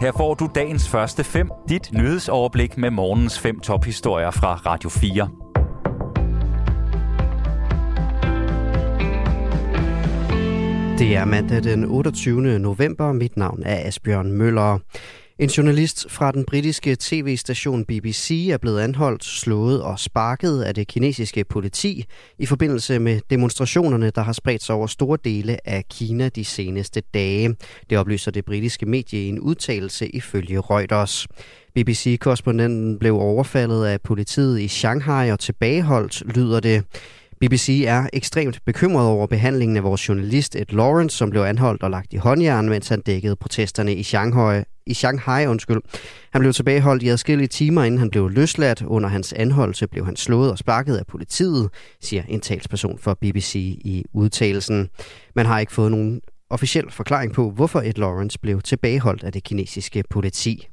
Her får du dagens første fem, dit nyhedsoverblik med morgens fem tophistorier fra Radio 4. Det er mandag den 28. november. Mit navn er Asbjørn Møller. En journalist fra den britiske tv-station BBC er blevet anholdt, slået og sparket af det kinesiske politi i forbindelse med demonstrationerne, der har spredt sig over store dele af Kina de seneste dage. Det oplyser det britiske medie i en udtalelse ifølge Reuters. BBC-korrespondenten blev overfaldet af politiet i Shanghai og tilbageholdt, lyder det. BBC er ekstremt bekymret over behandlingen af vores journalist Ed Lawrence, som blev anholdt og lagt i håndjern, mens han dækkede protesterne i Shanghai. I Shanghai undskyld. Han blev tilbageholdt i adskillige timer, inden han blev løsladt. Under hans anholdelse blev han slået og sparket af politiet, siger en talsperson for BBC i udtalelsen. Man har ikke fået nogen officiel forklaring på, hvorfor Ed Lawrence blev tilbageholdt af det kinesiske politi.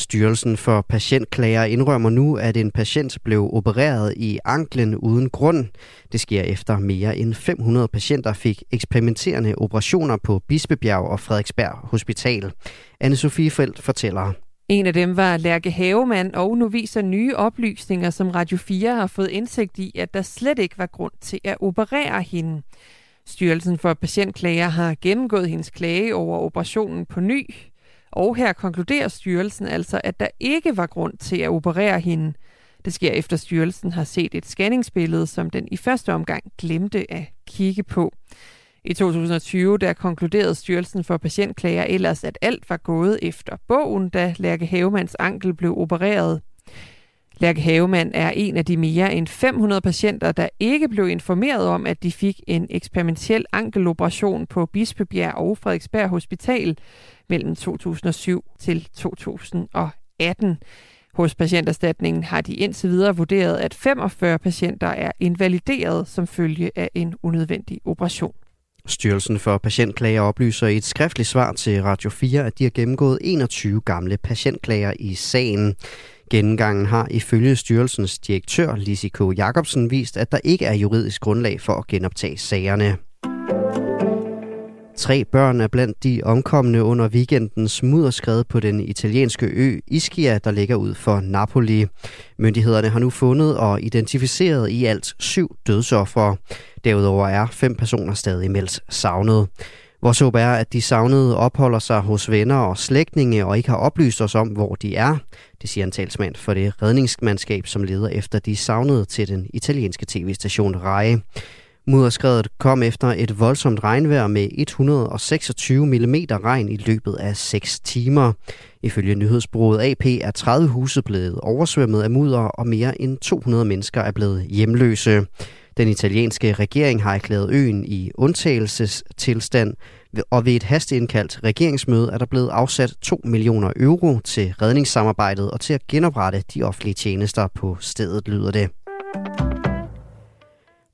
Styrelsen for patientklager indrømmer nu, at en patient blev opereret i anklen uden grund. Det sker efter mere end 500 patienter fik eksperimenterende operationer på Bispebjerg og Frederiksberg Hospital. Anne-Sophie Felt fortæller. En af dem var Lærke Havemand, og nu viser nye oplysninger, som Radio 4 har fået indsigt i, at der slet ikke var grund til at operere hende. Styrelsen for patientklager har gennemgået hendes klage over operationen på ny, og her konkluderer styrelsen altså, at der ikke var grund til at operere hende. Det sker efter styrelsen har set et scanningsbillede, som den i første omgang glemte at kigge på. I 2020 der konkluderede Styrelsen for Patientklager ellers, at alt var gået efter bogen, da Lærke Havemands ankel blev opereret. Lærke Havemand er en af de mere end 500 patienter, der ikke blev informeret om, at de fik en eksperimentel ankeloperation på Bispebjerg og Frederiksberg Hospital mellem 2007 til 2018. Hos patienterstatningen har de indtil videre vurderet, at 45 patienter er invalideret som følge af en unødvendig operation. Styrelsen for Patientklager oplyser i et skriftligt svar til Radio 4, at de har gennemgået 21 gamle patientklager i sagen. Gennemgangen har ifølge styrelsens direktør Lisiko Jacobsen vist, at der ikke er juridisk grundlag for at genoptage sagerne. Tre børn er blandt de omkomne under weekendens mudderskred på den italienske ø Ischia, der ligger ud for Napoli. Myndighederne har nu fundet og identificeret i alt syv dødsoffere. Derudover er fem personer stadig meldt savnet. Vores håb er, at de savnede opholder sig hos venner og slægtninge og ikke har oplyst os om, hvor de er. Det siger en talsmand for det redningsmandskab, som leder efter de savnede til den italienske tv-station RAI. Mudderskredet kom efter et voldsomt regnvejr med 126 mm regn i løbet af 6 timer. Ifølge nyhedsbureauet AP er 30 huse blevet oversvømmet af mudder, og mere end 200 mennesker er blevet hjemløse. Den italienske regering har erklæret øen i undtagelsestilstand, og ved et hasteindkaldt regeringsmøde er der blevet afsat 2 millioner euro til redningssamarbejdet og til at genoprette de offentlige tjenester på stedet, lyder det.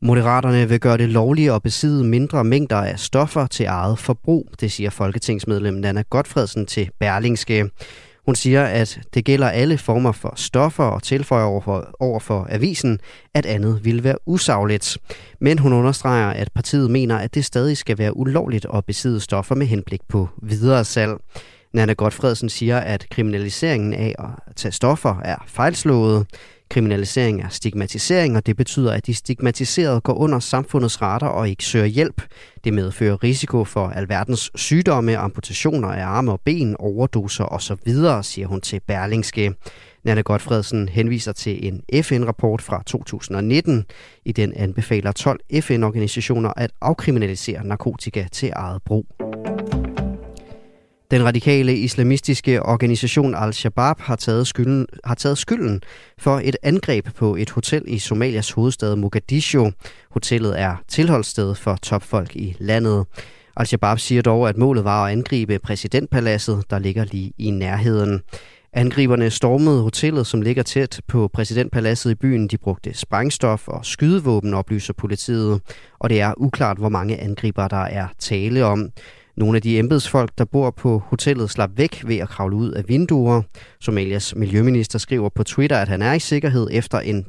Moderaterne vil gøre det lovligt at besidde mindre mængder af stoffer til eget forbrug, det siger folketingsmedlem Nana Godfredsen til Berlingske. Hun siger, at det gælder alle former for stoffer og tilføjer over for, over for avisen, at andet ville være usagligt. Men hun understreger, at partiet mener, at det stadig skal være ulovligt at besidde stoffer med henblik på videre salg. Nanna Godfredsen siger, at kriminaliseringen af at tage stoffer er fejlslået. Kriminalisering er stigmatisering, og det betyder, at de stigmatiserede går under samfundets radar og ikke søger hjælp. Det medfører risiko for alverdens sygdomme, amputationer af arme og ben, overdoser osv., siger hun til Berlingske. Nanne Godfredsen henviser til en FN-rapport fra 2019. I den anbefaler 12 FN-organisationer at afkriminalisere narkotika til eget brug. Den radikale islamistiske organisation Al-Shabaab har taget, skylden, har taget skylden for et angreb på et hotel i Somalias hovedstad Mogadishu. Hotellet er tilholdssted for topfolk i landet. Al-Shabaab siger dog, at målet var at angribe præsidentpaladset, der ligger lige i nærheden. Angriberne stormede hotellet, som ligger tæt på præsidentpaladset i byen. De brugte sprængstof og skydevåben, oplyser politiet. Og det er uklart, hvor mange angriber der er tale om. Nogle af de embedsfolk, der bor på hotellet, slap væk ved at kravle ud af vinduer. Somalias miljøminister skriver på Twitter, at han er i sikkerhed efter en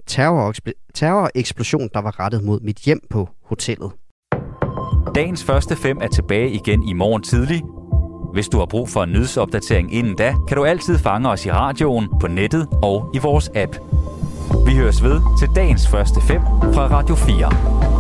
terroreksplosion, der var rettet mod mit hjem på hotellet. Dagens første fem er tilbage igen i morgen tidlig. Hvis du har brug for en nyhedsopdatering inden da, kan du altid fange os i radioen, på nettet og i vores app. Vi høres ved til dagens første fem fra Radio 4.